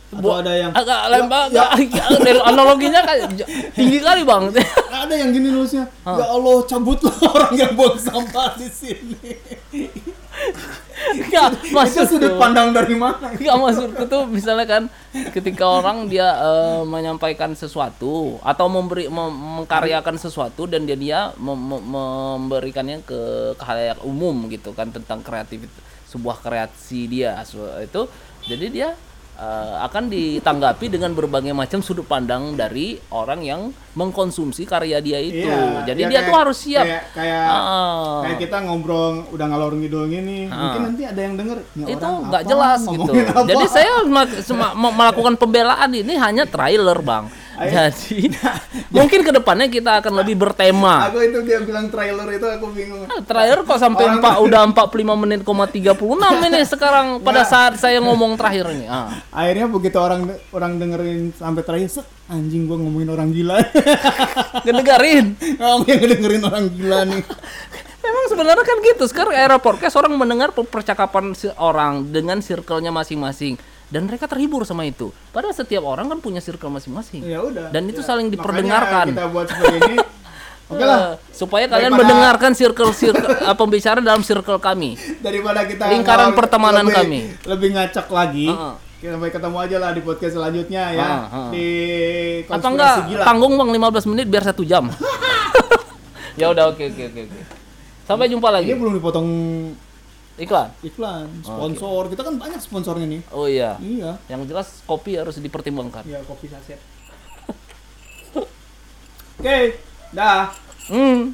Atau Bu- ada yang agak lembab ya, agak- analoginya kan tinggi kali bang ada yang gini nulisnya. Ya Allah, cabutlah orang yang buang sampah di sini. Nggak Itu masuk sudut pandang dari mana? nggak maksudku tuh misalnya kan ketika orang dia eh, menyampaikan sesuatu atau memberi mem- mengkaryakan sesuatu dan dia dia mem- mem- memberikannya ke khalayak umum gitu kan tentang kreatif sebuah kreasi dia itu jadi dia eh, akan ditanggapi dengan berbagai macam sudut pandang dari orang yang mengkonsumsi karya dia itu Iya, jadi ya dia kayak- tuh harus siap Kayak kayak, Ah. kayak kita ngobrol udah ngalor ngidul gini, mungkin nanti ada yang denger. "Ini itu nggak jelas gitu. apa?" Jadi saya melakukan pembelaan ini hanya trailer bang. Ayo. Jadi mungkin ke depannya kita akan lebih bertema. Aku itu dia bilang trailer itu aku bingung. Ah, Trailer kok sampai Orang- empat udah 45 menit, koma 36 ini sekarang pada saat saya ngomong terakhir ini. Ah. Akhirnya begitu orang orang dengerin sampai terakhir, set anjing gua ngomongin orang gila. Ngedengerin. Yang dengerin orang gila nih. Memang sebenarnya kan gitu. Sekarang era podcast orang mendengar per- percakapan si- orang dengan circle-nya masing-masing dan mereka terhibur sama itu. Padahal setiap orang kan punya circle masing-masing. Ya udah. Dan itu Ya, saling makanya diperdengarkan. Kita buat seperti ini. Oke lah. Eh, supaya kalian Daripada- mendengarkan circle circle pembicaraan dalam circle kami. daripada kita Lingkaran pertemanan lebih- kami. lebih ngacak lagi. Heeh. Kita sampai ketemu aja lah di podcast selanjutnya ya. Heeh, heeh. Di konspirasi enggak gila. tanggung bang 15 menit biar satu jam. ya udah oke oke oke oke. Sampai jumpa Ini lagi. belum dipotong Iklan. iklan, sponsor. Kita kan banyak sponsornya nih. Oh iya. Iya. Yang jelas kopi harus dipertimbangkan. Iya, kopi saset. Oke, dah. Hmm.